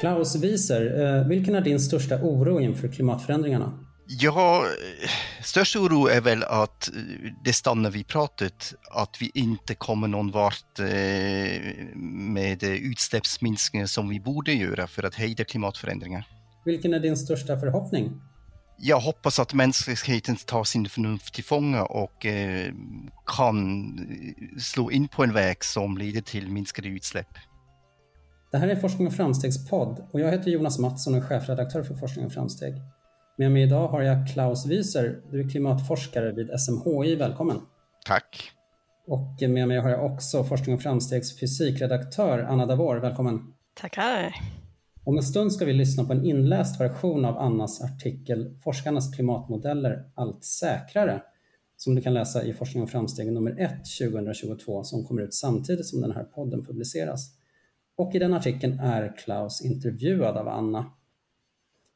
Klaus Wieser, eh, vilken är din största oro inför klimatförändringarna? Ja, största oro är väl att det stannar vid pratet, att vi inte kommer någon vart eh, med utsläppsminskningar som vi borde göra för att hejda klimatförändringar. Vilken är din största förhoppning? Jag hoppas att mänskligheten tar sin förnuft till fånga och eh, kan slå in på en väg som leder till minskade utsläpp. Det här är Forskning och framstegspodd och jag heter Jonas Mattsson och är chefredaktör för Forskning och framsteg. Med mig idag har jag Klaus Wieser, du är klimatforskare vid SMHI. Välkommen! Tack! Och med mig har jag också Forskning och framstegs fysikredaktör Anna Davor. Välkommen! Tackar! Om en stund ska vi lyssna på en inläst version av Annas artikel Forskarnas klimatmodeller allt säkrare som du kan läsa i Forskning och framsteg nummer 1 2022 som kommer ut samtidigt som den här podden publiceras. Och i den artikeln är Klaus intervjuad av Anna.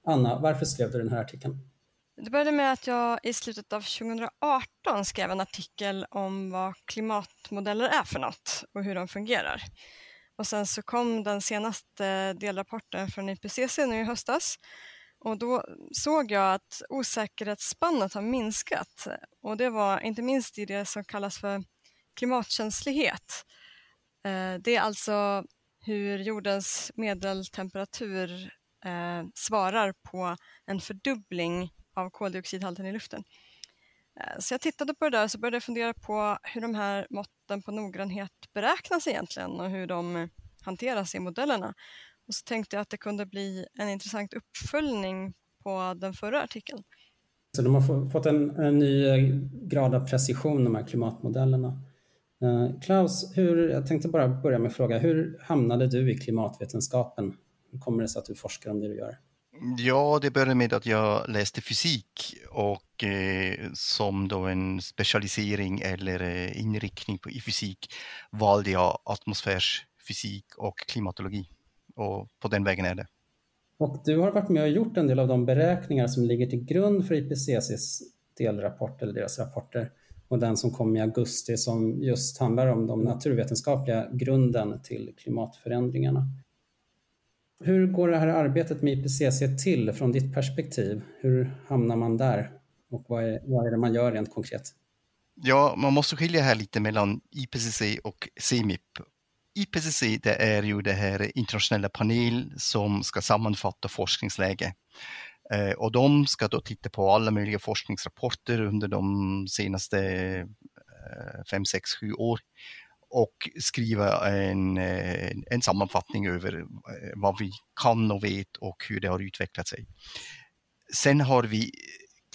Anna, varför skrev du den här artikeln? Det började med att jag i slutet av 2018 skrev en artikel om vad klimatmodeller är för något och hur de fungerar. Och sen så kom den senaste delrapporten från IPCC nu i höstas och då såg jag att osäkerhetsspannet har minskat och det var inte minst i det som kallas för klimatkänslighet. Eh, det är alltså hur jordens medeltemperatur eh, svarar på en fördubbling av koldioxidhalten i luften. Eh, så jag tittade på det där och så började jag fundera på hur de här måtten på noggrannhet beräknas egentligen och hur de hanteras i modellerna. Och så tänkte jag att det kunde bli en intressant uppföljning på den förra artikeln. Så de har fått en, en ny eh, grad av precision, de här klimatmodellerna. Uh, Klaus, hur, jag tänkte bara börja med att fråga, hur hamnade du i klimatvetenskapen? Hur kommer det sig att du forskar om det du gör? Ja, det började med att jag läste fysik och eh, som då en specialisering eller eh, inriktning på, i fysik valde jag atmosfärsfysik och klimatologi. Och på den vägen är det. Och du har varit med och gjort en del av de beräkningar som ligger till grund för IPCCs delrapport eller deras rapporter och den som kom i augusti som just handlar om de naturvetenskapliga grunden till klimatförändringarna. Hur går det här arbetet med IPCC till från ditt perspektiv? Hur hamnar man där och vad är, vad är det man gör rent konkret? Ja, man måste skilja här lite mellan IPCC och CMIP. IPCC det är ju det här internationella panel som ska sammanfatta forskningsläge. Eh, och de ska då titta på alla möjliga forskningsrapporter under de senaste eh, fem, sex, sju år och skriva en, eh, en sammanfattning över eh, vad vi kan och vet och hur det har utvecklat sig. Sen har vi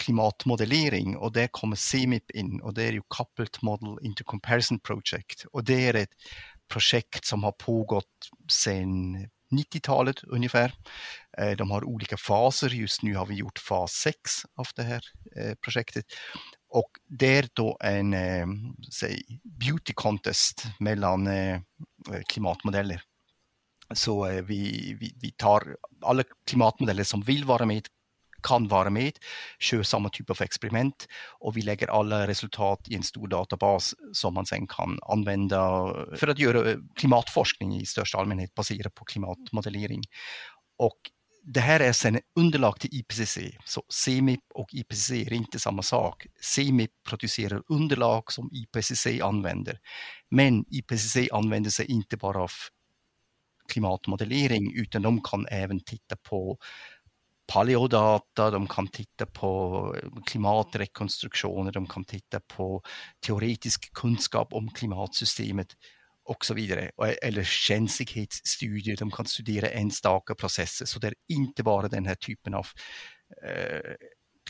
klimatmodellering och där kommer CMIP in och det är ju Coupled Model Intercomparison Project och det är ett projekt som har pågått sedan 90-talet ungefär. Eh, de har olika faser. Just nu har vi gjort fas 6 av det här eh, projektet och det är då en eh, säg, beauty contest mellan klimatmodeller. Så vi, vi, vi, tar alla klimatmodeller som vill vara med, kan vara med, kör samma typ av experiment och vi lägger alla resultat i en stor databas som man sen kan använda för att göra eh, klimatforskning i största allmänhet baserat på klimatmodellering. Och det här är sen underlag till IPCC, så CMIP och IPCC är inte samma sak. CMIP producerar underlag som IPCC använder, men IPCC använder sig inte bara av klimatmodellering utan de kan även titta på paleodata, de kan titta på klimatrekonstruktioner, de kan titta på teoretisk kunskap om klimatsystemet och så vidare. Eller känslighetsstudier, de kan studera enstaka processer. Så det är inte bara den här typen av eh,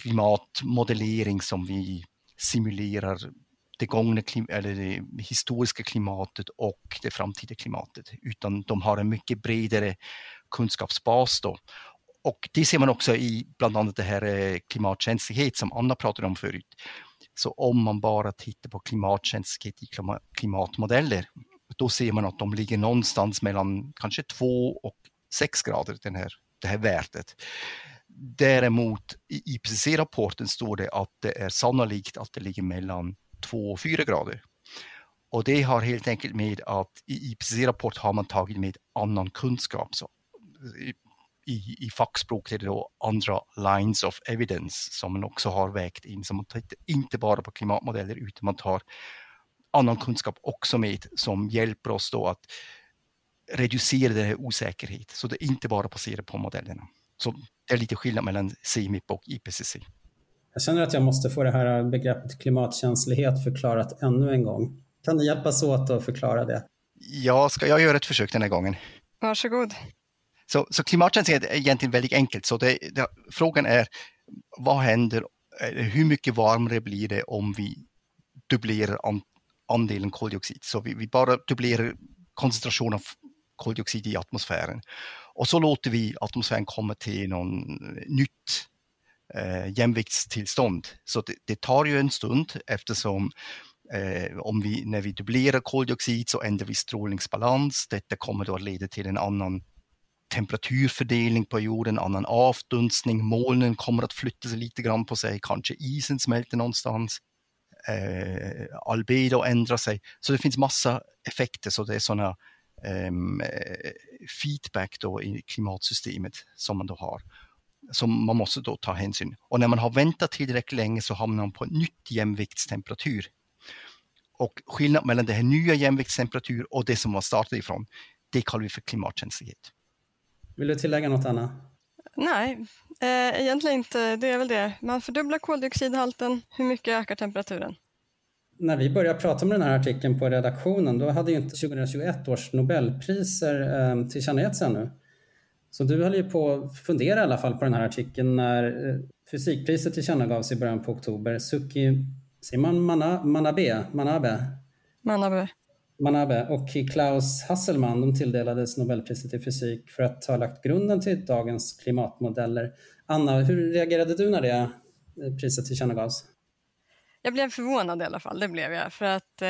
klimatmodellering som vi simulerar det gångna eller det historiska klimatet och det framtida klimatet, utan de har en mycket bredare kunskapsbas då. Och det ser man också i bland annat det här eh, klimatkänslighet som Anna pratade om förut. Så om man bara tittar på klimatkänslighet i klimatmodeller då ser man att de ligger någonstans mellan kanske 2 och 6 grader, den här, det här värdet. Däremot i IPCC-rapporten står det att det är sannolikt att det ligger mellan 2 och 4 grader. Och det har helt enkelt med att i IPCC-rapport har man tagit med annan kunskap. Så eh, i, i fackspråk är det då andra lines of evidence som man också har vägt in. Så man tittar inte bara på klimatmodeller utan man tar annan kunskap också med som hjälper oss då att reducera den här osäkerhet. Så det är inte bara baserat på modellerna. Så det är lite skillnad mellan CMIP och IPCC. Jag känner att jag måste få det här begreppet klimatkänslighet förklarat ännu en gång. Kan ni hjälpas åt att förklara det? Ja, ska jag göra ett försök den här gången? Varsågod. Så, så klimatkänslighet är egentligen väldigt enkelt. Så det, det, frågan är, vad händer, eh, hur mycket varmare blir det om vi dubblerar an, andelen koldioxid? Så vi, vi bara dubblerar koncentrationen av koldioxid i atmosfären. Och så låter vi atmosfären komma till någon nytt eh, jämviktstillstånd. Så det, det, tar ju en stund eftersom eh, om vi, när vi dubblerar koldioxid så ändrar vi strålningsbalans. Detta kommer då att leda till en annan temperaturfördelning på jorden, annan avdunstning, molnen kommer att flytta sig lite grann på sig, kanske isen smälter någonstans. Eh, albedo ändrar sig. Så det finns massa effekter, så det är sådana eh, feedback då i klimatsystemet som man då har som man måste då ta hänsyn. Och när man har väntat tillräckligt länge så hamnar man på en nytt jämviktstemperatur. Och skillnaden mellan det här nya jämviktstemperatur och det som man startade ifrån, det kallar vi för klimatkänslighet. Vill du tillägga något Anna? Nej, eh, egentligen inte. Det är väl det. Man fördubblar koldioxidhalten. Hur mycket ökar temperaturen? När vi började prata om den här artikeln på redaktionen, då hade ju inte 2021 års Nobelpriser eh, tillkännagetts ännu. Så du höll ju på att fundera i alla fall på den här artikeln när eh, fysikpriset tillkännagavs i början på oktober. Suki, säger man Mana, Manabe? Manabe? Manabe. Manabe och Klaus Hasselmann de tilldelades Nobelpriset i fysik för att ha lagt grunden till dagens klimatmodeller. Anna, hur reagerade du när det eh, priset tillkännagavs? Jag blev förvånad i alla fall, det blev jag. För att eh,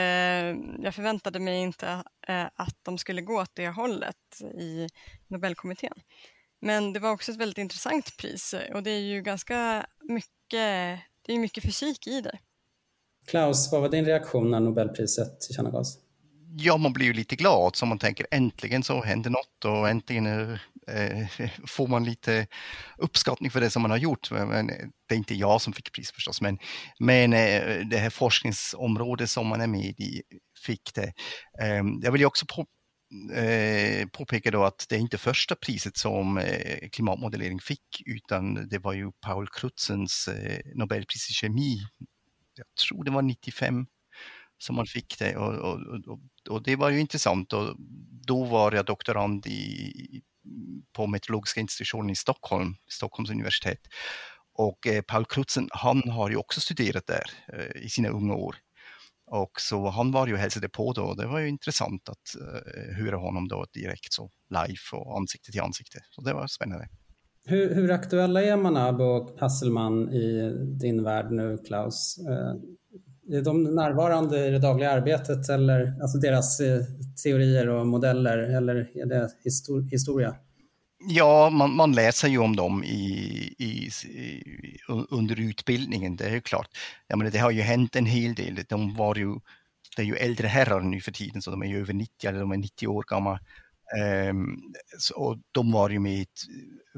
jag förväntade mig inte eh, att de skulle gå åt det hållet i Nobelkommittén. Men det var också ett väldigt intressant pris och det är ju ganska mycket, det är mycket fysik i det. Klaus, vad var din reaktion när Nobelpriset tillkännagavs? Ja, man blir ju lite glad så man tänker äntligen så händer något och äntligen eh, får man lite uppskattning för det som man har gjort. Men, det är inte jag som fick pris förstås, men, men eh, det här forskningsområdet som man är med i fick det. Eh, jag vill ju också på, eh, påpeka då att det är inte första priset som eh, klimatmodellering fick, utan det var ju Paul Crutzens eh, Nobelpris i kemi. Jag tror det var 95 som man fick det och, och, och, och, det var ju intressant och då var jag doktorand i, på meteorologiska institutionen i Stockholm, Stockholms universitet. Och eh, Paul Krutzen, han har ju också studerat där eh, i sina unga år. Och så han var ju och hälsade på då och det var ju intressant att uh, höra honom då direkt så live och ansikte till ansikte. Så det var spännande. Hur, hur aktuella är Manab och Hasselman i din värld nu, Klaus? Eh, är de närvarande i det dagliga arbetet eller alltså deras eh, teorier och modeller eller är det histor historia? Ja, man, man läser ju om dem i, i, i, under utbildningen, det är ju klart. Jag menar, det har ju hänt en hel del. De var ju, det är ju äldre herrar nu för tiden, så de är ju över 90 eller de är 90 år gamla. Um, så, de var ju med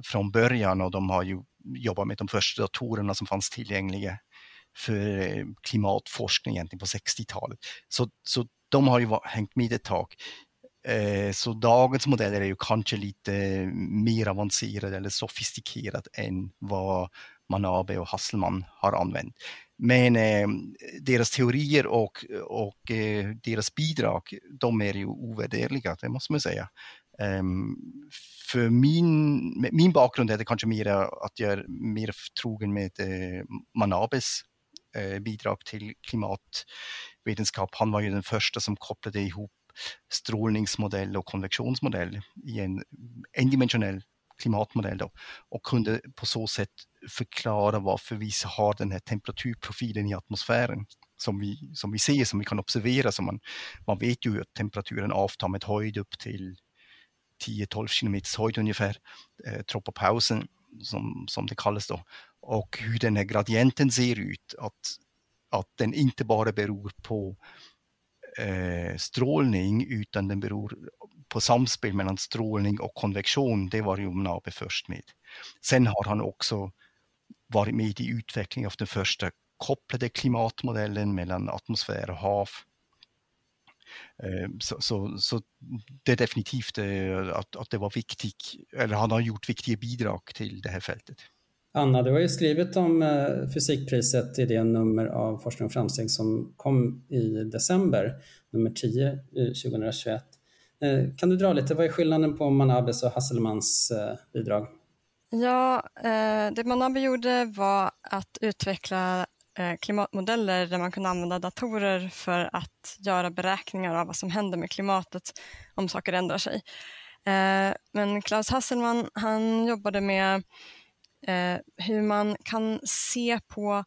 från början och de har ju jobbat med de första datorerna som fanns tillgängliga för eh, klimatforskning egentligen på 60-talet. Så, så de har ju hängt med ett tag. Eh, så dagens modeller är ju kanske lite eh, mer avancerade eller sofistikerade än vad Manabe och Hasselman har använt. Men eh, deras teorier och, och eh, deras bidrag, de är ju ovärderliga, det måste man säga. Um, för min, min bakgrund är det kanske mer att jag är mer trogen med eh, Manabes Eh, bidrag till klimatvetenskap. Han var ju den första som kopplade ihop strålningsmodell och konvektionsmodell i en endimensionell klimatmodell då, och kunde på så sätt förklara varför vi har den här temperaturprofilen i atmosfären som vi, som vi ser, som vi kan observera. Så man, man vet ju att temperaturen avtar med höjd upp till 10-12 kilometers höjd ungefär, eh, tropopausen som, som det kallas då och hur den här gradienten ser ut. Att, att den inte bara beror på eh, strålning utan den beror på samspel mellan strålning och konvektion, det var ju Nabe först med. Sen har han också varit med i utvecklingen av den första kopplade klimatmodellen mellan atmosfär och hav. Eh, så, så, så, det är definitivt eh, att, att det var viktigt, eller han har gjort viktiga bidrag till det här fältet. Anna, du har ju skrivit om eh, fysikpriset i det nummer av Forskning och framsteg som kom i december, nummer 10 2021. Eh, eh, kan du dra lite, vad är skillnaden på Manabes och Hasselmans bidrag? Ja, det Manabe gjorde var att utveckla klimatmodeller där man kunde använda datorer för att göra beräkningar av vad som händer med klimatet om saker ändrar sig. Men Klaus Hasselman han jobbade med eh, hur man kan se på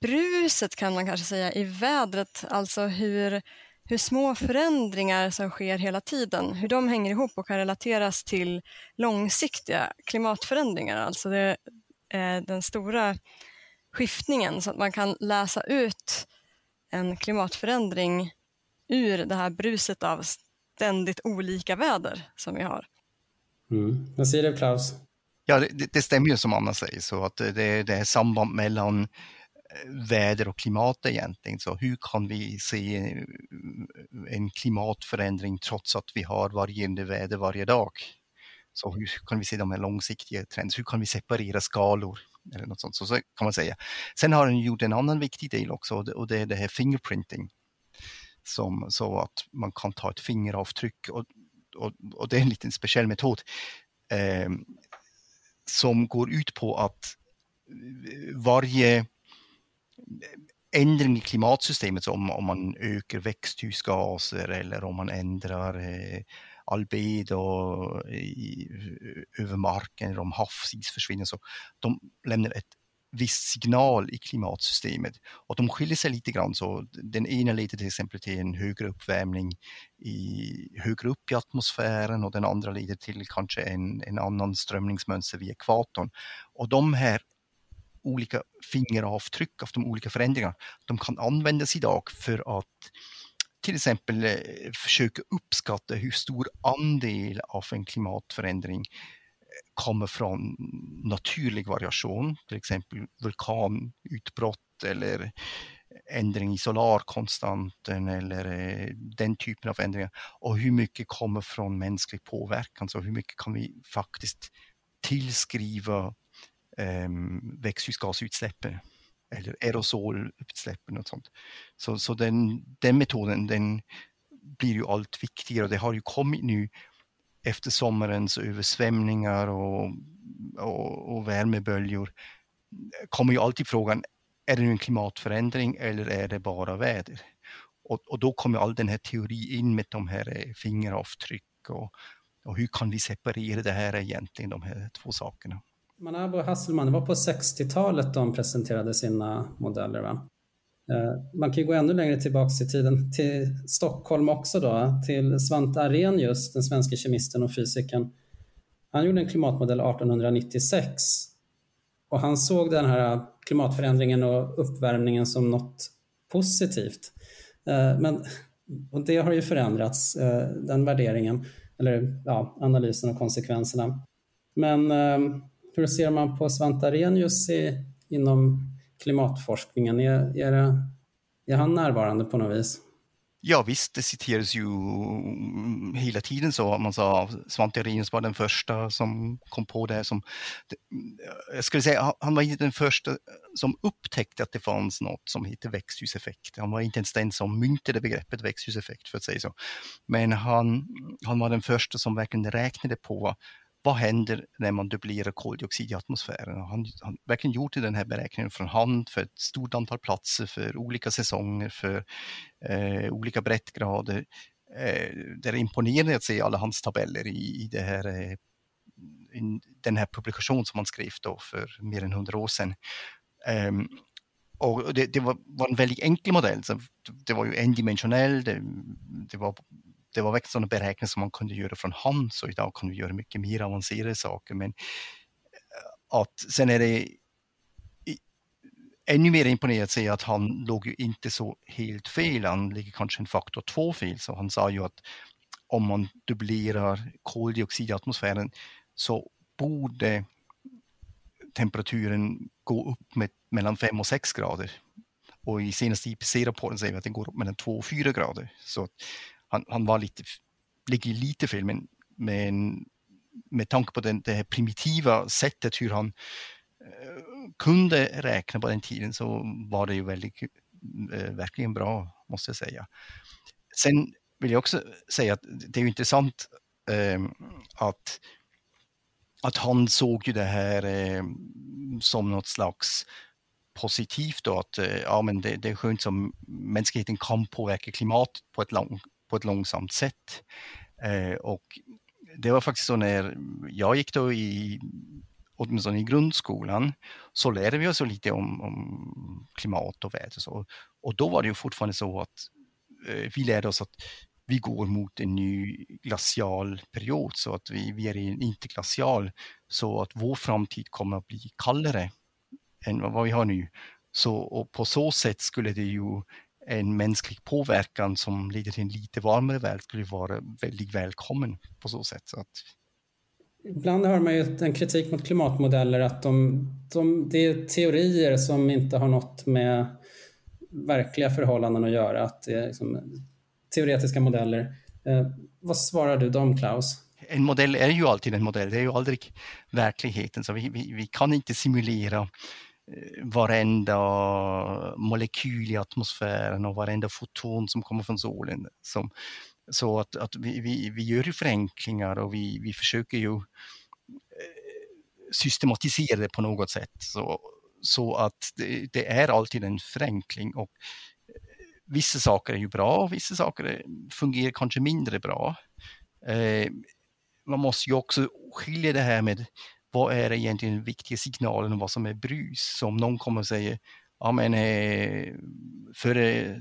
bruset kan man kanske säga i vädret, alltså hur, hur små förändringar som sker hela tiden, hur de hänger ihop och kan relateras till långsiktiga klimatförändringar, alltså det, eh, den stora skiftningen så att man kan läsa ut en klimatförändring ur det här bruset av ständigt olika väder som vi har. Mm. Vad säger du Klaus? Ja, det, det, stämmer ju som Anna säger, så att eh, det, det är samband mellan eh, väder och klimat egentligen. Så hur kan vi se eh, en klimatförändring trots att vi har varierande väder varje dag? Så hur kan vi se de här långsiktiga trenderna? Hur kan vi separera skalor? Eller något sånt, så, så kan man säga. Sen har den gjort en annan viktig del också och det är det här fingerprinting. Som, så att man kan ta ett fingeravtryck och, och, och det är en liten speciell metod. Eh, som går ut på att eh, varje ändring i klimatsystemet, så om, om man ökar växthusgaser eller om man ändrar eh, albedo i, över marken eller om havsis försvinner, så de lämnar ett viss signal i klimatsystemet. Och de skiljer sig lite grann. Så den ena leder till exempel till en högre uppvärmning i, högre upp i atmosfären och den andra leder till kanske en, en annan strömningsmönster vid ekvatorn. Och de här olika fingeravtryck av de olika förändringarna, de kan användas idag för att till exempel eh, försöka uppskatta hur stor andel av en klimatförändring kommer från naturlig variation, till exempel vulkanutbrott eller eh, ändring i solarkonstanten eller eh, den typen av ändringar. Och hur mycket kommer från mänsklig påverkan, så hur mycket kan vi faktiskt tillskriva eh, växthusgasutsläppen eller aerosolutsläppen och sånt. Så, så den, den metoden den blir ju allt viktigare. Och det har ju kommit nu efter sommarens översvämningar och, och, och värmeböljor kommer ju alltid frågan, är det nu en klimatförändring eller är det bara väder? Och, och då kommer all den här teorin in med de här eh, fingeravtryck och, och hur kan vi separera det här egentligen, de här två sakerna. Manabo och Hasselman, det var på 60-talet de presenterade sina modeller va? Eh, man kan gå ännu längre tillbaka i tiden, till Stockholm också då, till Svante Arrhenius, den svenska kemisten och fysikern. Han gjorde en klimatmodell 1896 och han såg den här klimatförändringen och uppvärmningen som något positivt. Eh, men, och det har ju förändrats, eh, den värderingen, eller ja, analysen och konsekvenserna. Men hur ser man på Svante Arrhenius i, inom klimatforskningen? Är, är, det, är han närvarande på något vis? Ja visst, det citeras ju hela tiden så. Man sa Svante Arrhenius var den första som kom på det. Som, jag skulle säga, han var inte den första som upptäckte att det fanns något som heter växthuseffekt. Han var inte ens den som myntade begreppet växthuseffekt för att säga så. Men han, han var den första som verkligen räknade på vad händer när man dubblerar koldioxid i atmosfären? Han har verkligen gjort den här beräkningen från hand för ett stort antal platser, för olika säsonger, för eh, olika breddgrader. Eh, det är imponerande att se alla hans tabeller i, i det här, eh, i den här publikationen som han skrev då för mer än hundra år sedan. Um, och det, det var, var, en väldigt enkel modell. Så det var ju endimensionell, det, det var det var verkligen sådana beräkningar som man kunde göra från hand, så idag kan vi göra mycket mer avancerade saker. Men eh, att sen är det ännu mer imponerande att se att han låg ju inte så helt fel, han ligger kanske en faktor två fel, så han sa ju att om man dubblerar koldioxid i atmosfären så borde temperaturen gå upp med mellan 5 och 6 grader. Och i senaste IPC-rapporten säger vi att den går upp mellan 2 och 4 grader. Så han, han var lite, ligger lite fel, men, men med tanke på den, det här primitiva sättet hur han eh, kunde räkna på den tiden så var det ju väldigt, eh, verkligen bra, måste jag säga. Sen vill jag också säga att det är intressant eh, att, att han såg ju det här eh, som något slags positivt då att eh, ja, men det, det är skönt som mänskligheten kan påverka klimatet på ett, lång, på ett långsamt sätt. Eh, och det var faktiskt så när jag gick då i åtminstone i grundskolan, så lärde vi oss lite om, om klimat och väder. Så. Och då var det ju fortfarande så att eh, vi lärde oss att vi går mot en ny glacial period, så att vi, vi är i en interglacial, så att vår framtid kommer att bli kallare än vad vi har nu. Så, och på så sätt skulle det ju en mänsklig påverkan som leder till en lite varmare värld skulle vara väldigt välkommen på så sätt. Så att... Ibland hör man ju en kritik mot klimatmodeller att de, de, det är teorier som inte har något med verkliga förhållanden att göra, att det är liksom teoretiska modeller. Eh, vad svarar du dem, Klaus? En modell är ju alltid en modell, det är ju aldrig verkligheten, så vi, vi, vi kan inte simulera Eh, varenda molekyl i atmosfären och varenda foton som kommer från solen. Som, så att, att vi, vi, vi gör ju förenklingar och vi, vi försöker ju eh, systematisera det på något sätt. Så, så att det, det är alltid en förenkling och eh, vissa saker är ju bra och vissa saker fungerar kanske mindre bra. Eh, man måste ju också skilja det här med vad är egentligen den viktiga signalen och vad som är brus? Så om någon kommer och säger, ja men eh, före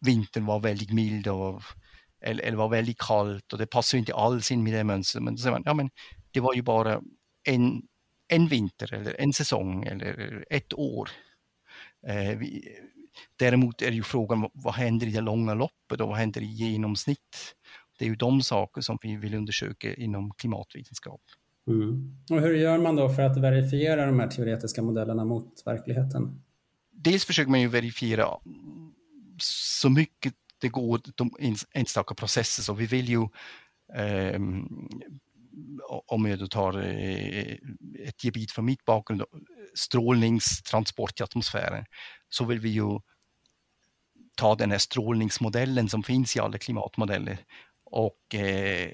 vintern var väldigt mild och, eller, eller var väldigt kallt och det passar inte alls in med det mönstret. Men då säger man, ja men det var ju bara en, en vinter eller en säsong eller ett år. Eh, vi, däremot är ju frågan, vad händer i det långa loppet och vad händer i genomsnitt? Det är ju de saker som vi vill undersöka inom klimatvetenskap. Mm. Och hur gör man då för att verifiera de här teoretiska modellerna mot verkligheten? Dels försöker man ju verifiera så mycket det går de enstaka processer. Så vi vill ju, eh, om jag då tar eh, ett gebit från mitt bakgrund, strålningstransport i atmosfären, så vill vi ju ta den här strålningsmodellen som finns i alla klimatmodeller och eh,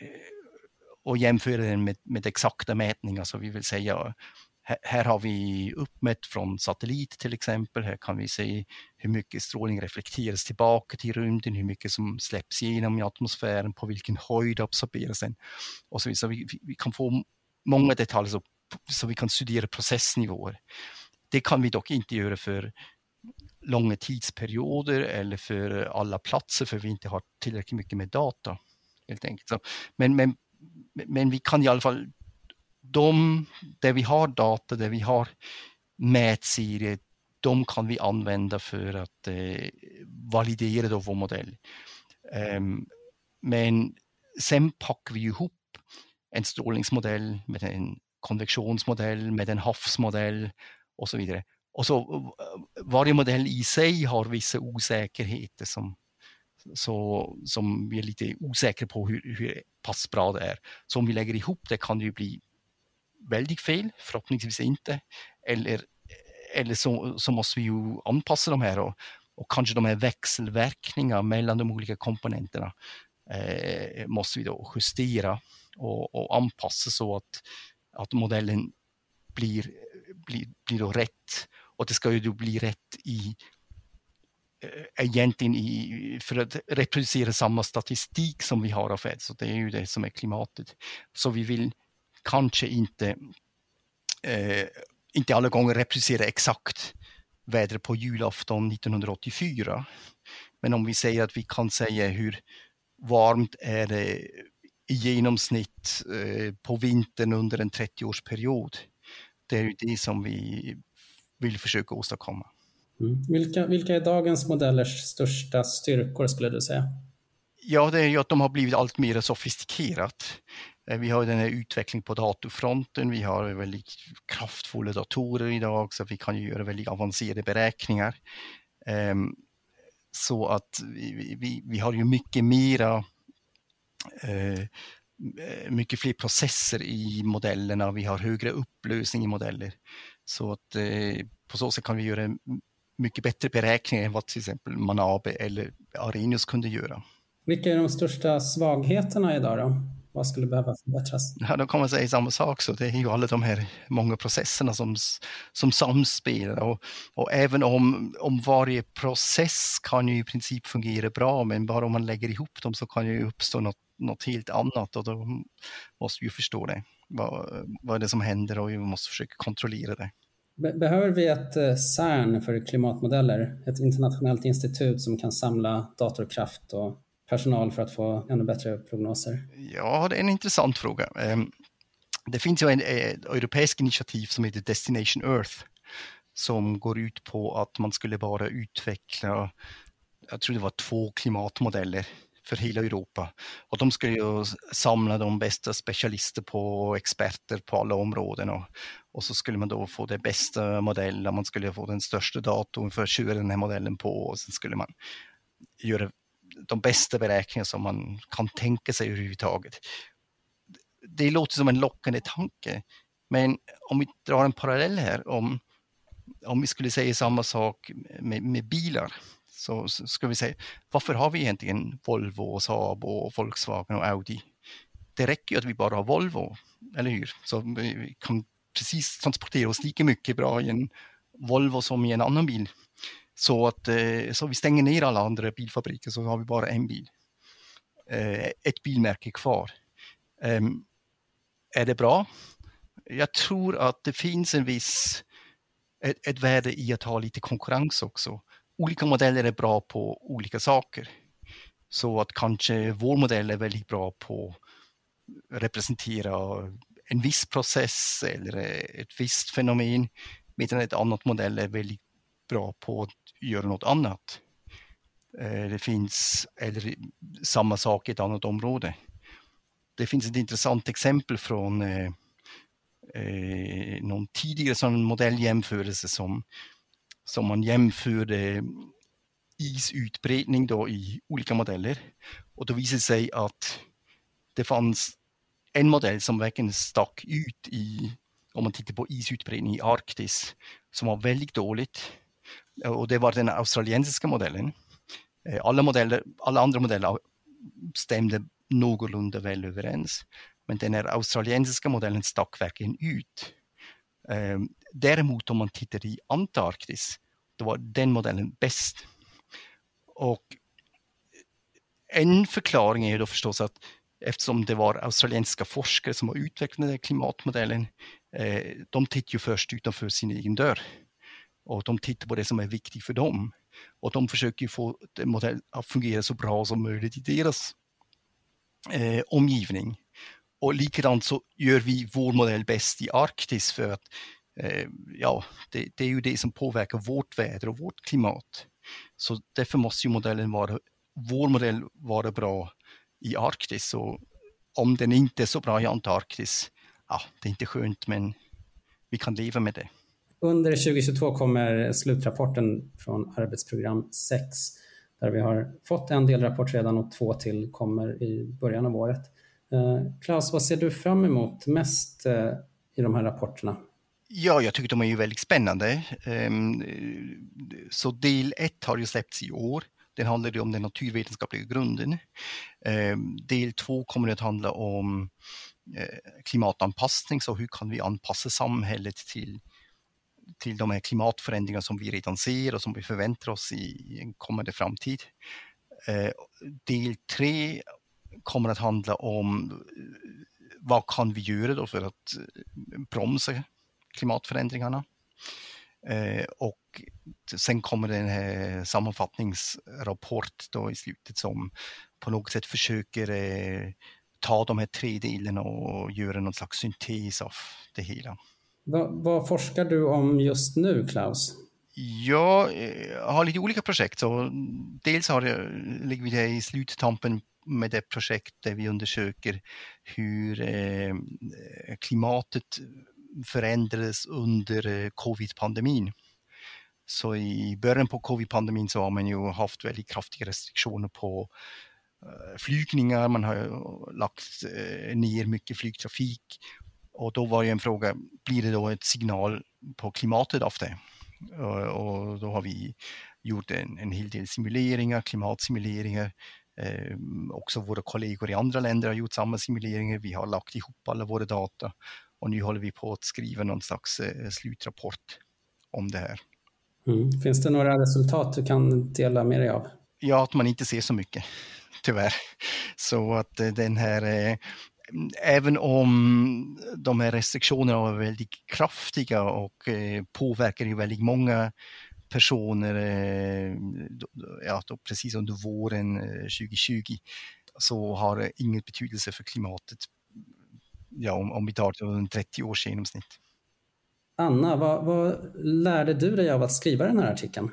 och jämföra den med, med exakta mätningar. Så vi vill säga, här, här, har vi uppmätt från satellit till exempel. Här kan vi se hur mycket strålning reflekteras tillbaka till rymden, hur mycket som släpps igenom i atmosfären, på vilken höjd absorberas den och så vidare. Så vi, vi kan få många detaljer så, så vi kan studera processnivåer. Det kan vi dock inte göra för långa tidsperioder eller för alla platser för vi inte har tillräckligt mycket med data. Helt enkelt. Så, men, men men vi kan i alla fall, de där vi har data, där vi har mätserier, de kan vi använda för att eh, validera då vår modell. Um, men sen packar vi ihop en strålningsmodell med en konvektionsmodell, med en havsmodell och så vidare. Och så eh, varje modell i sig har vissa osäkerheter som så, som vi är lite osäkra på hur, hur pass bra det är. Så om vi lägger ihop det kan det ju bli väldigt fel, förhoppningsvis inte. Eller, eller så, så måste vi ju anpassa de här och, och kanske de här växelverkningarna mellan de olika komponenterna eh, måste vi då justera och, och, anpassa så att, att modellen blir, blir, blir då rätt. Och det ska ju då bli rätt i Eh, egentligen i, för att reproducera samma statistik som vi har av Feds, så det är ju det som är klimatet. Så vi vill kanske inte, eh, inte alla gånger reproducera exakt vädret på julafton 1984. Men om vi säger att vi kan säga hur varmt är det i genomsnitt eh, på vintern under en 30-årsperiod. Det är ju det som vi vill försöka åstadkomma. Mm. Vilka, vilka är dagens modellers största styrkor skulle du säga? Ja, det är ju att de har blivit allt mer sofistikerat. Eh, vi har den här utvecklingen på datorfronten. Vi har väldigt kraftfulla datorer idag så vi kan göra väldigt avancerade beräkningar. Ehm, så att vi, vi, vi har ju mycket mera eh, mycket fler processer i modellerna, vi har högre upplösning i modeller. Så att eh, på så sätt kan vi göra mycket bättre beräkningar än vad till exempel Manabe eller Arrhenius kunde göra. Vilka är de största svagheterna idag då? Vad skulle behöva förbättras? Ja, då kan man säga samma sak. Så det är ju alla de här många processerna som, som samspelar. Och, och även om, om varje process kan ju i princip fungera bra, men bara om man lägger ihop dem så kan ju uppstå något, något helt annat och då måste vi förstå det. Vad, vad är det som händer och vi måste försöka kontrollera det. Behöver vi ett eh, CERN för klimatmodeller? Ett internationellt institut som kan samla datorkraft och personal för att få ännu bättre prognoser? Ja, det är en intressant fråga. Ehm, det finns ju en, eh, ett europeiskt initiativ som heter Destination Earth som går ut på att man skulle bara utveckla, jag tror det var två klimatmodeller för hela Europa. Och de skulle ju samla de bästa specialister på experter på alla områden och, och så skulle man då få den bästa modellen, man skulle få den största datorn för att köra den här modellen på och sen skulle man göra de bästa beräkningar som man kan tänka sig överhuvudtaget. Det låter som en lockande tanke, men om vi drar en parallell här, om, om vi skulle säga samma sak med, med bilar, så, ska vi säga, varför har vi egentligen Volvo, och Saab och Volkswagen och Audi? Det räcker ju att vi bara har Volvo, eller hur? Så vi kan precis transportera oss lika mycket bra i en Volvo som i en annan bil. Så att eh, så vi stänger ner alla andra bilfabriker så har vi bara en bil. Eh, ett bilmärke kvar. Ehm, är det bra? Jag tror att det finns en viss, ett, ett värde i att ha lite konkurrens också. Olika modeller är bra på olika saker. Så att kanske vår modell är väldigt bra på att representera en viss process eller ett visst fenomen medan ett annat modell är väldigt bra på att göra något annat. Eh, det finns, eller samma sak i ett annat område. Det finns ett intressant exempel från eh, eh, någon tidigare sån modelljämförelse som, som man jämförde isutbredning då i olika modeller. Och då visade det sig att det fanns en modell som verkligen stack ut i, om man tittar på isutbredning i Arktis, som var väldigt dåligt och det var den australiensiska modellen. Eh, alla, modeller, alla andra modeller stämde någorlunda väl överens, men den här australiensiska modellen stack verkligen ut. Eh, Däremot om man tittar i Antarktis, då var den modellen bäst. Och en förklaring är då förstås att eftersom det var australiensiska forskare som har utvecklat den klimatmodellen, eh, de tittar ju först utanför sin egen dörr och de tittar på det som är viktigt för dem. Och de försöker få modellen att fungera så bra som möjligt i deras eh, omgivning. Och likadant så gör vi vår modell bäst i Arktis för att Eh, ja, det, det, är ju det som påverkar vårt väder och vårt klimat. Så därför måste ju modellen vara, vår modell vara bra i Arktis. Och om den inte är så bra i Antarktis, ja, det är inte skönt men vi kan leva med det. Under 2022 kommer slutrapporten från arbetsprogram 6 där vi har fått en delrapport redan och två till kommer i början av året. Eh, Klaus, vad ser du fram emot mest eh, i de här rapporterna? Ja, jag tycker de är ju väldigt spännande. Ehm, så del 1 har ju släppts i år. Den handlar om den naturvetenskapliga grunden. Ehm, del 2 kommer att handla om eh, klimatanpassning, så hur kan vi anpassa samhället till till de här klimatförändringarna som vi redan ser och som vi förväntar oss i en kommande framtid. Eh, del tre kommer att handla om eh, vad kan vi göra då för att bromsa klimatförändringarna? och sen kommer det en sammanfattningsrapport då i slutet som på något sätt försöker ta de här tre delarna och göra någon slags syntes av det hela. Vad, vad, forskar du om just nu, Klaus? Jag har lite olika projekt. Så dels har jag, ligger vi i sluttampen med det projekt där vi undersöker hur eh, klimatet förändrades under eh, covid-pandemin. Så i början på covid-pandemin så har man ju haft väldigt kraftiga restriktioner på eh, flygningar, man har lagt eh, ner mycket flygtrafik och då var ju en fråga, blir det då ett signal på klimatet av det? Och då har vi gjort en, en hel del simuleringar, klimatsimuleringar. Eh, också våra kollegor i andra länder har gjort samma simuleringar. Vi har lagt ihop alla våra data och nu håller vi på att skriva någon slags eh, slutrapport om det här. Mm. Finns det några resultat du kan dela med dig av? Ja, att man inte ser så mycket, tyvärr. Så att eh, den här, eh, även om de här restriktionerna var väldigt kraftiga och eh, påverkar ju väldigt många personer, eh, ja, då, precis under våren 2020, eh, så har det ingen betydelse för klimatet ja, om, om vi tar det under 30 års genomsnitt. Anna, vad, vad lärde du dig av att skriva den här artikeln?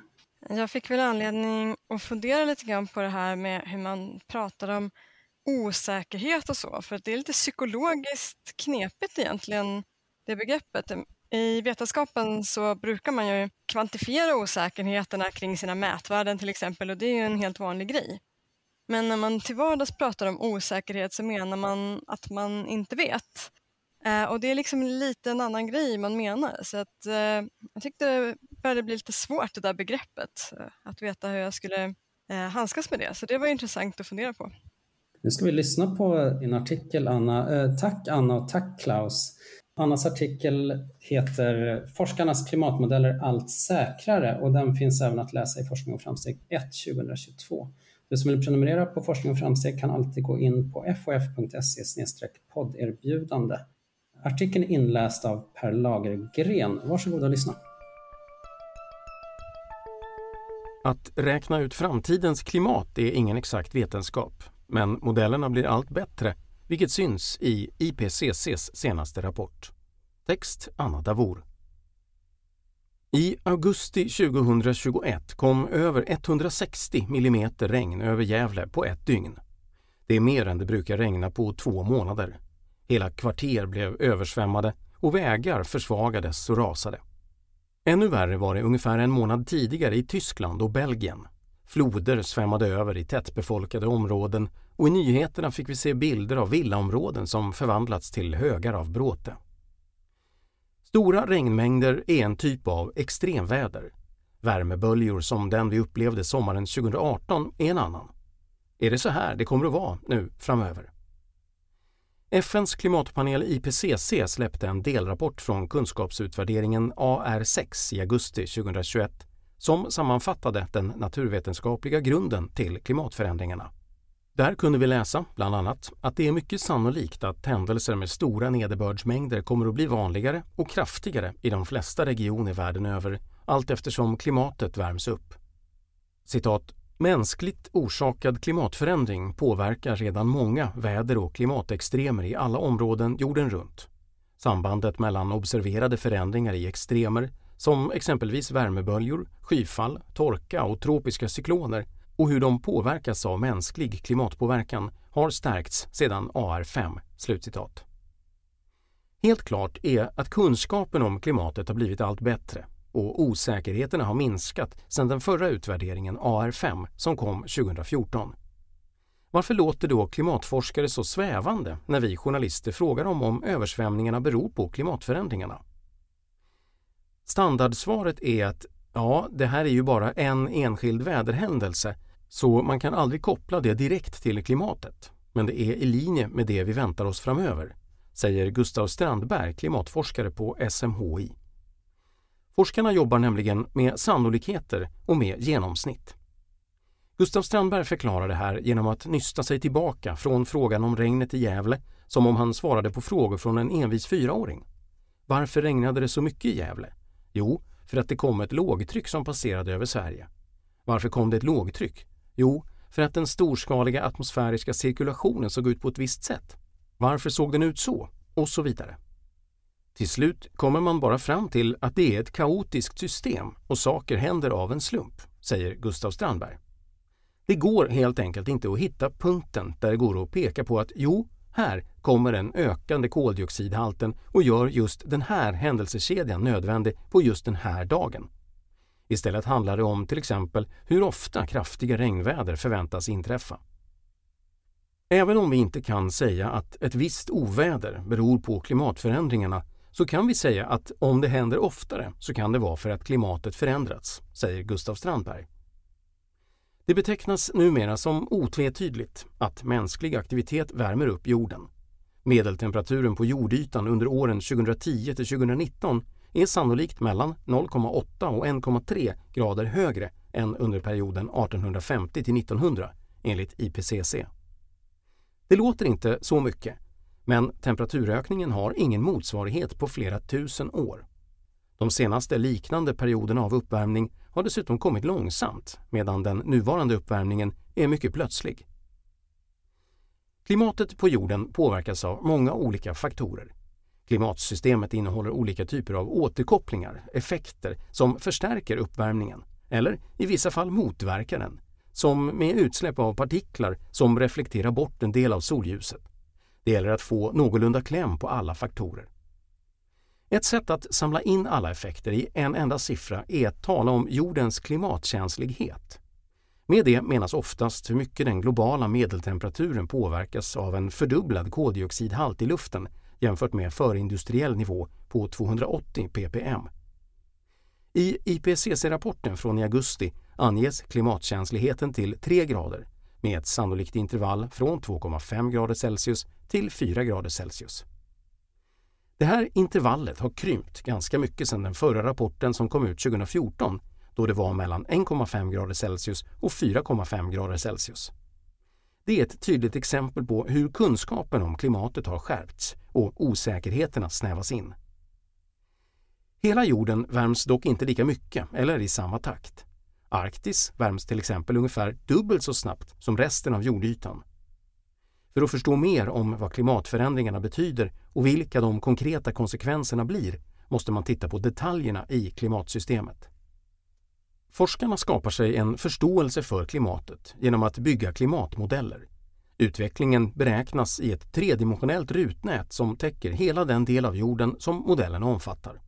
Jag fick väl anledning att fundera lite grann på det här med hur man pratar om osäkerhet och så, för att det är lite psykologiskt knepigt egentligen, det begreppet. I vetenskapen så brukar man ju kvantifiera osäkerheterna kring sina mätvärden till exempel och det är ju en helt vanlig grej. Men när man till vardags pratar om osäkerhet så menar man att man inte vet. Eh, och det är liksom lite en annan grej man menar. Så att, eh, jag tyckte det började bli lite svårt det där begreppet, eh, att veta hur jag skulle eh, handskas med det. Så det var intressant att fundera på. Nu ska vi lyssna på din artikel Anna. Eh, tack Anna och tack Klaus. Annas artikel heter Forskarnas klimatmodeller allt säkrare och den finns även att läsa i Forskning och framsteg 1 2022. Du som vill prenumerera på Forskning och framsteg kan alltid gå in på fof.se podderbjudande. Artikeln är inläst av Per Lagergren. Varsågod och lyssna. Att räkna ut framtidens klimat är ingen exakt vetenskap, men modellerna blir allt bättre, vilket syns i IPCCs senaste rapport. Text Anna Davour. I augusti 2021 kom över 160 mm regn över Gävle på ett dygn. Det är mer än det brukar regna på två månader. Hela kvarter blev översvämmade och vägar försvagades och rasade. Ännu värre var det ungefär en månad tidigare i Tyskland och Belgien. Floder svämmade över i tättbefolkade områden och i nyheterna fick vi se bilder av villaområden som förvandlats till högar av bråte. Stora regnmängder är en typ av extremväder. Värmeböljor som den vi upplevde sommaren 2018 är en annan. Är det så här det kommer att vara nu framöver? FNs klimatpanel IPCC släppte en delrapport från kunskapsutvärderingen AR6 i augusti 2021 som sammanfattade den naturvetenskapliga grunden till klimatförändringarna. Där kunde vi läsa, bland annat, att det är mycket sannolikt att händelser med stora nederbördsmängder kommer att bli vanligare och kraftigare i de flesta regioner världen över allt eftersom klimatet värms upp. Citat Mänskligt orsakad klimatförändring påverkar redan många väder och klimatextremer i alla områden jorden runt. Sambandet mellan observerade förändringar i extremer, som exempelvis värmeböljor, skyfall, torka och tropiska cykloner och hur de påverkas av mänsklig klimatpåverkan har stärkts sedan AR5." Slutcitat. Helt klart är att kunskapen om klimatet har blivit allt bättre och osäkerheterna har minskat sedan den förra utvärderingen AR5 som kom 2014. Varför låter då klimatforskare så svävande när vi journalister frågar dem om översvämningarna beror på klimatförändringarna? Standardsvaret är att ja, det här är ju bara en enskild väderhändelse så man kan aldrig koppla det direkt till klimatet. Men det är i linje med det vi väntar oss framöver, säger Gustav Strandberg, klimatforskare på SMHI. Forskarna jobbar nämligen med sannolikheter och med genomsnitt. Gustav Strandberg förklarar det här genom att nysta sig tillbaka från frågan om regnet i Gävle som om han svarade på frågor från en envis fyraåring. Varför regnade det så mycket i Gävle? Jo, för att det kom ett lågtryck som passerade över Sverige. Varför kom det ett lågtryck? Jo, för att den storskaliga atmosfäriska cirkulationen såg ut på ett visst sätt. Varför såg den ut så? Och så vidare. Till slut kommer man bara fram till att det är ett kaotiskt system och saker händer av en slump, säger Gustav Strandberg. Det går helt enkelt inte att hitta punkten där det går att peka på att jo, här kommer den ökande koldioxidhalten och gör just den här händelsekedjan nödvändig på just den här dagen. Istället handlar det om till exempel hur ofta kraftiga regnväder förväntas inträffa. Även om vi inte kan säga att ett visst oväder beror på klimatförändringarna så kan vi säga att om det händer oftare så kan det vara för att klimatet förändrats, säger Gustav Strandberg. Det betecknas numera som otvetydigt att mänsklig aktivitet värmer upp jorden. Medeltemperaturen på jordytan under åren 2010 till 2019 är sannolikt mellan 0,8 och 1,3 grader högre än under perioden 1850 till 1900 enligt IPCC. Det låter inte så mycket, men temperaturökningen har ingen motsvarighet på flera tusen år. De senaste liknande perioderna av uppvärmning har dessutom kommit långsamt medan den nuvarande uppvärmningen är mycket plötslig. Klimatet på jorden påverkas av många olika faktorer. Klimatsystemet innehåller olika typer av återkopplingar, effekter, som förstärker uppvärmningen eller i vissa fall motverkar den, som med utsläpp av partiklar som reflekterar bort en del av solljuset. Det gäller att få någorlunda kläm på alla faktorer. Ett sätt att samla in alla effekter i en enda siffra är att tala om jordens klimatkänslighet. Med det menas oftast hur mycket den globala medeltemperaturen påverkas av en fördubblad koldioxidhalt i luften jämfört med förindustriell nivå på 280 ppm. I IPCC-rapporten från i augusti anges klimatkänsligheten till 3 grader med ett sannolikt intervall från 2,5 grader Celsius till 4 grader Celsius. Det här intervallet har krympt ganska mycket sedan den förra rapporten som kom ut 2014 då det var mellan 1,5 grader Celsius och 4,5 grader Celsius. Det är ett tydligt exempel på hur kunskapen om klimatet har skärpts och osäkerheterna snävas in. Hela jorden värms dock inte lika mycket eller i samma takt. Arktis värms till exempel ungefär dubbelt så snabbt som resten av jordytan. För att förstå mer om vad klimatförändringarna betyder och vilka de konkreta konsekvenserna blir måste man titta på detaljerna i klimatsystemet. Forskarna skapar sig en förståelse för klimatet genom att bygga klimatmodeller. Utvecklingen beräknas i ett tredimensionellt rutnät som täcker hela den del av jorden som modellen omfattar.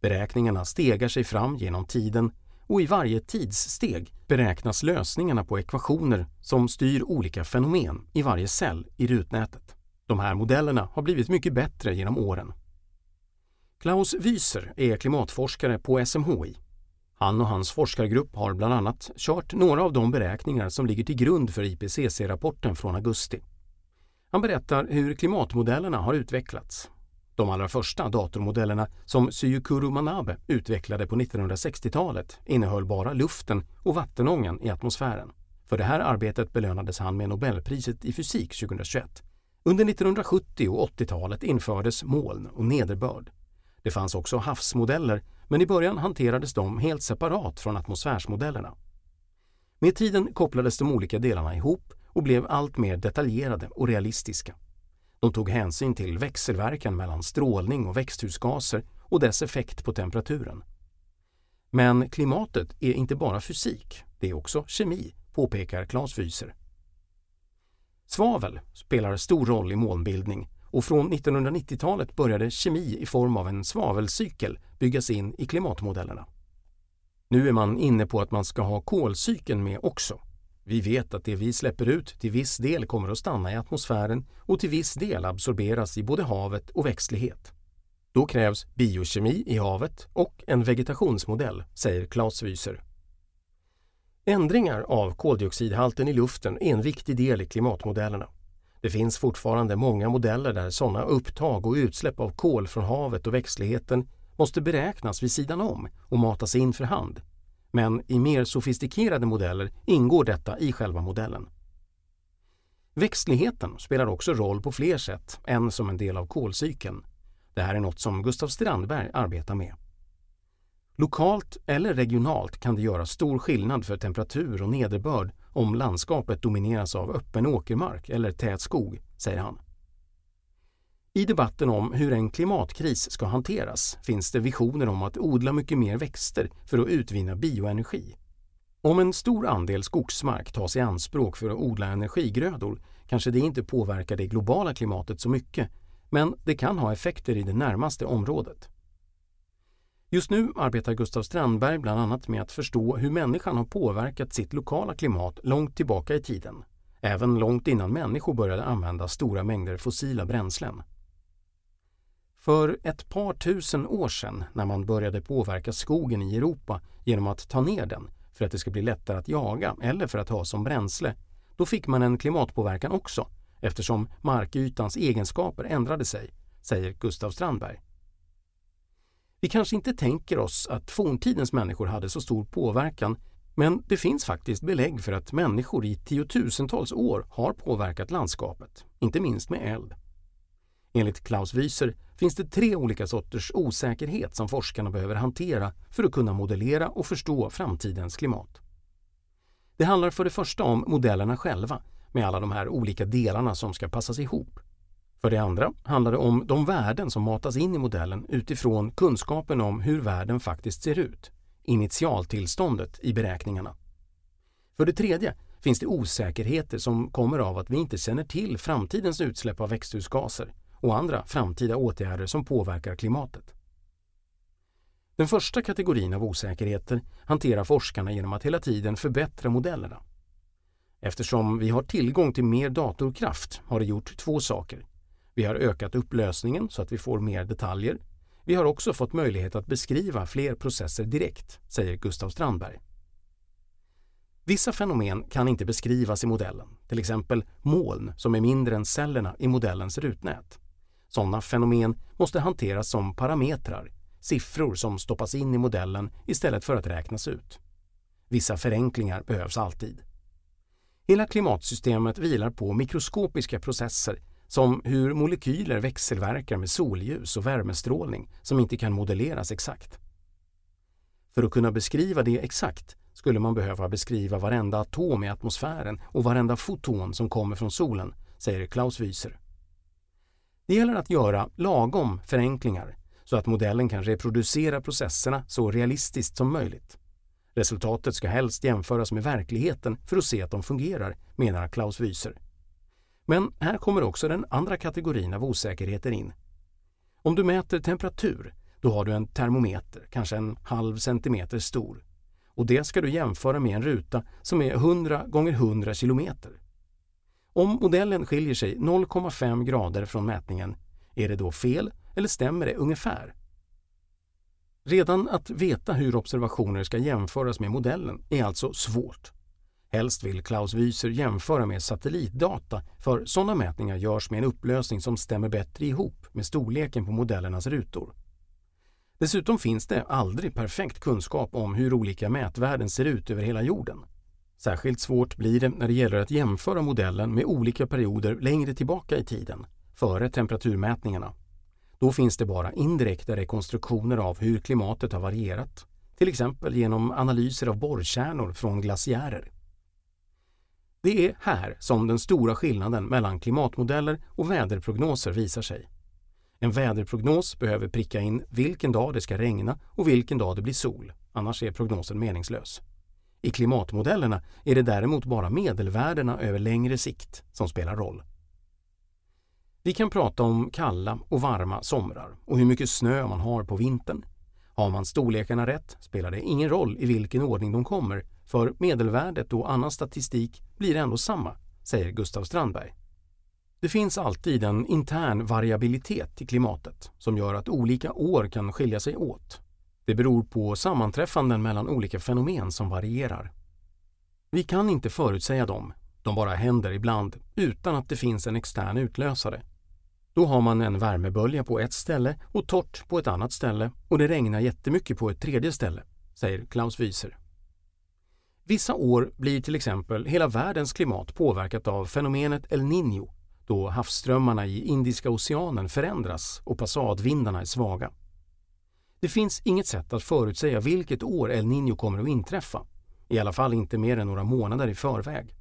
Beräkningarna stegar sig fram genom tiden och i varje tidssteg beräknas lösningarna på ekvationer som styr olika fenomen i varje cell i rutnätet. De här modellerna har blivit mycket bättre genom åren. Klaus Wieser är klimatforskare på SMHI. Han och hans forskargrupp har bland annat kört några av de beräkningar som ligger till grund för IPCC-rapporten från augusti. Han berättar hur klimatmodellerna har utvecklats de allra första datormodellerna som Syukuru Manabe utvecklade på 1960-talet innehöll bara luften och vattenångan i atmosfären. För det här arbetet belönades han med Nobelpriset i fysik 2021. Under 1970 och 80-talet infördes moln och nederbörd. Det fanns också havsmodeller, men i början hanterades de helt separat från atmosfärsmodellerna. Med tiden kopplades de olika delarna ihop och blev allt mer detaljerade och realistiska. De tog hänsyn till växelverkan mellan strålning och växthusgaser och dess effekt på temperaturen. Men klimatet är inte bara fysik, det är också kemi, påpekar Claes Wyser. Svavel spelar stor roll i molnbildning och från 1990-talet började kemi i form av en svavelcykel byggas in i klimatmodellerna. Nu är man inne på att man ska ha kolcykeln med också vi vet att det vi släpper ut till viss del kommer att stanna i atmosfären och till viss del absorberas i både havet och växtlighet. Då krävs biokemi i havet och en vegetationsmodell, säger Claes Wyser. Ändringar av koldioxidhalten i luften är en viktig del i klimatmodellerna. Det finns fortfarande många modeller där sådana upptag och utsläpp av kol från havet och växtligheten måste beräknas vid sidan om och matas in för hand men i mer sofistikerade modeller ingår detta i själva modellen. Växtligheten spelar också roll på fler sätt än som en del av kolcykeln. Det här är något som Gustav Strandberg arbetar med. Lokalt eller regionalt kan det göra stor skillnad för temperatur och nederbörd om landskapet domineras av öppen åkermark eller tät skog, säger han. I debatten om hur en klimatkris ska hanteras finns det visioner om att odla mycket mer växter för att utvinna bioenergi. Om en stor andel skogsmark tas i anspråk för att odla energigrödor kanske det inte påverkar det globala klimatet så mycket, men det kan ha effekter i det närmaste området. Just nu arbetar Gustav Strandberg bland annat med att förstå hur människan har påverkat sitt lokala klimat långt tillbaka i tiden, även långt innan människor började använda stora mängder fossila bränslen. För ett par tusen år sedan när man började påverka skogen i Europa genom att ta ner den för att det ska bli lättare att jaga eller för att ha som bränsle, då fick man en klimatpåverkan också eftersom markytans egenskaper ändrade sig, säger Gustav Strandberg. Vi kanske inte tänker oss att forntidens människor hade så stor påverkan men det finns faktiskt belägg för att människor i tiotusentals år har påverkat landskapet, inte minst med eld. Enligt Klaus Wieser finns det tre olika sorters osäkerhet som forskarna behöver hantera för att kunna modellera och förstå framtidens klimat. Det handlar för det första om modellerna själva med alla de här olika delarna som ska passas ihop. För det andra handlar det om de värden som matas in i modellen utifrån kunskapen om hur världen faktiskt ser ut, initialtillståndet i beräkningarna. För det tredje finns det osäkerheter som kommer av att vi inte känner till framtidens utsläpp av växthusgaser och andra framtida åtgärder som påverkar klimatet. Den första kategorin av osäkerheter hanterar forskarna genom att hela tiden förbättra modellerna. Eftersom vi har tillgång till mer datorkraft har det gjort två saker. Vi har ökat upplösningen så att vi får mer detaljer. Vi har också fått möjlighet att beskriva fler processer direkt, säger Gustav Strandberg. Vissa fenomen kan inte beskrivas i modellen, till exempel moln som är mindre än cellerna i modellens rutnät. Sådana fenomen måste hanteras som parametrar, siffror som stoppas in i modellen istället för att räknas ut. Vissa förenklingar behövs alltid. Hela klimatsystemet vilar på mikroskopiska processer som hur molekyler växelverkar med solljus och värmestrålning som inte kan modelleras exakt. För att kunna beskriva det exakt skulle man behöva beskriva varenda atom i atmosfären och varenda foton som kommer från solen, säger Klaus Wyser. Det gäller att göra lagom förenklingar så att modellen kan reproducera processerna så realistiskt som möjligt. Resultatet ska helst jämföras med verkligheten för att se att de fungerar, menar Klaus Wyser. Men här kommer också den andra kategorin av osäkerheter in. Om du mäter temperatur, då har du en termometer, kanske en halv centimeter stor. Och det ska du jämföra med en ruta som är 100 gånger 100 kilometer. Om modellen skiljer sig 0,5 grader från mätningen, är det då fel eller stämmer det ungefär? Redan att veta hur observationer ska jämföras med modellen är alltså svårt. Helst vill Klaus Wyser jämföra med satellitdata för sådana mätningar görs med en upplösning som stämmer bättre ihop med storleken på modellernas rutor. Dessutom finns det aldrig perfekt kunskap om hur olika mätvärden ser ut över hela jorden. Särskilt svårt blir det när det gäller att jämföra modellen med olika perioder längre tillbaka i tiden, före temperaturmätningarna. Då finns det bara indirekta rekonstruktioner av hur klimatet har varierat, till exempel genom analyser av borrkärnor från glaciärer. Det är här som den stora skillnaden mellan klimatmodeller och väderprognoser visar sig. En väderprognos behöver pricka in vilken dag det ska regna och vilken dag det blir sol, annars är prognosen meningslös. I klimatmodellerna är det däremot bara medelvärdena över längre sikt som spelar roll. Vi kan prata om kalla och varma somrar och hur mycket snö man har på vintern. Har man storlekarna rätt spelar det ingen roll i vilken ordning de kommer för medelvärdet och annan statistik blir ändå samma, säger Gustav Strandberg. Det finns alltid en intern variabilitet i klimatet som gör att olika år kan skilja sig åt. Det beror på sammanträffanden mellan olika fenomen som varierar. Vi kan inte förutsäga dem, de bara händer ibland utan att det finns en extern utlösare. Då har man en värmebölja på ett ställe och torrt på ett annat ställe och det regnar jättemycket på ett tredje ställe, säger Klaus Wieser. Vissa år blir till exempel hela världens klimat påverkat av fenomenet El Niño, då havsströmmarna i Indiska oceanen förändras och passadvindarna är svaga. Det finns inget sätt att förutsäga vilket år El Niño kommer att inträffa, i alla fall inte mer än några månader i förväg.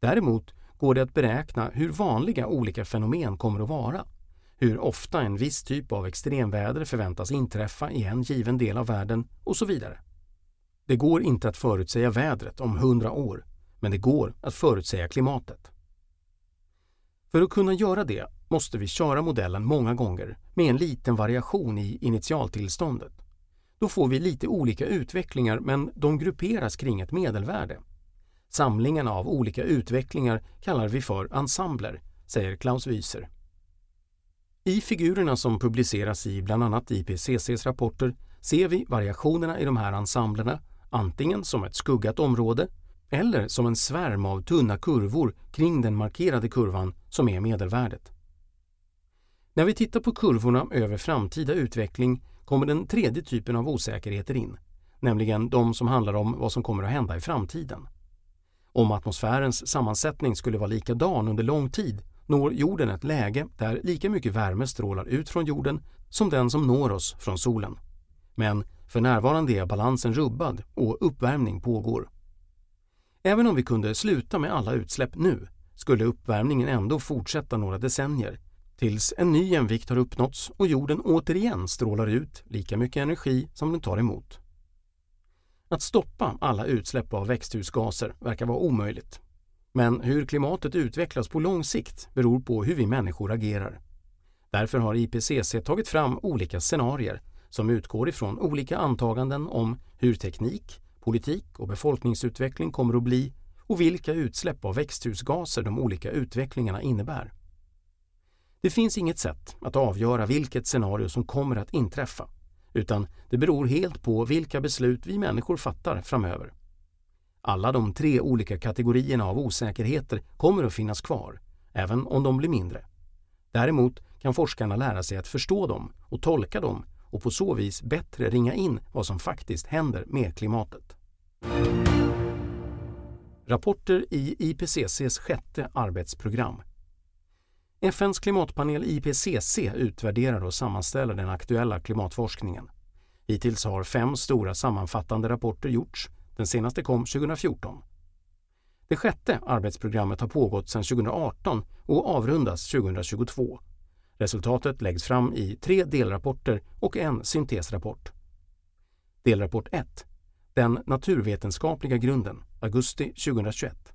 Däremot går det att beräkna hur vanliga olika fenomen kommer att vara, hur ofta en viss typ av extremväder förväntas inträffa i en given del av världen och så vidare. Det går inte att förutsäga vädret om hundra år, men det går att förutsäga klimatet. För att kunna göra det måste vi köra modellen många gånger med en liten variation i initialtillståndet. Då får vi lite olika utvecklingar men de grupperas kring ett medelvärde. Samlingen av olika utvecklingar kallar vi för ensembler, säger Klaus Wyser. I figurerna som publiceras i bland annat IPCCs rapporter ser vi variationerna i de här ensemblerna antingen som ett skuggat område eller som en svärm av tunna kurvor kring den markerade kurvan som är medelvärdet. När vi tittar på kurvorna över framtida utveckling kommer den tredje typen av osäkerheter in, nämligen de som handlar om vad som kommer att hända i framtiden. Om atmosfärens sammansättning skulle vara likadan under lång tid når jorden ett läge där lika mycket värme strålar ut från jorden som den som når oss från solen. Men för närvarande är balansen rubbad och uppvärmning pågår. Även om vi kunde sluta med alla utsläpp nu skulle uppvärmningen ändå fortsätta några decennier tills en ny jämvikt har uppnåtts och jorden återigen strålar ut lika mycket energi som den tar emot. Att stoppa alla utsläpp av växthusgaser verkar vara omöjligt. Men hur klimatet utvecklas på lång sikt beror på hur vi människor agerar. Därför har IPCC tagit fram olika scenarier som utgår ifrån olika antaganden om hur teknik, politik och befolkningsutveckling kommer att bli och vilka utsläpp av växthusgaser de olika utvecklingarna innebär. Det finns inget sätt att avgöra vilket scenario som kommer att inträffa utan det beror helt på vilka beslut vi människor fattar framöver. Alla de tre olika kategorierna av osäkerheter kommer att finnas kvar, även om de blir mindre. Däremot kan forskarna lära sig att förstå dem och tolka dem och på så vis bättre ringa in vad som faktiskt händer med klimatet. Rapporter i IPCCs sjätte arbetsprogram. FNs klimatpanel IPCC utvärderar och sammanställer den aktuella klimatforskningen. Hittills har fem stora sammanfattande rapporter gjorts. Den senaste kom 2014. Det sjätte arbetsprogrammet har pågått sedan 2018 och avrundas 2022. Resultatet läggs fram i tre delrapporter och en syntesrapport. Delrapport 1. Den naturvetenskapliga grunden, augusti 2021.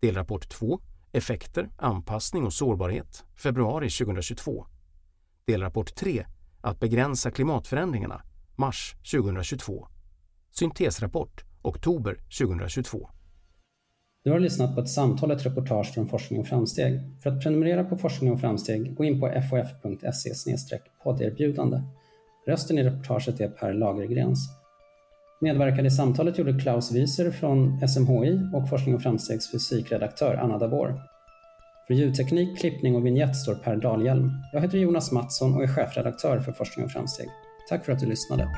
Delrapport 2. Effekter, anpassning och sårbarhet, februari 2022. Delrapport 3. Att begränsa klimatförändringarna, mars 2022. Syntesrapport, oktober 2022. Du har lyssnat på ett samtal, ett reportage från Forskning och framsteg. För att prenumerera på Forskning och framsteg, gå in på fof.se podderbjudande. Rösten i reportaget är Per Lagergrens. Medverkade i samtalet gjorde Klaus Wieser från SMHI och Forskning och framstegs fysikredaktör Anna Davor. För ljudteknik, klippning och vignett står Per Dahlhjelm. Jag heter Jonas Mattsson och är chefredaktör för Forskning och framsteg. Tack för att du lyssnade.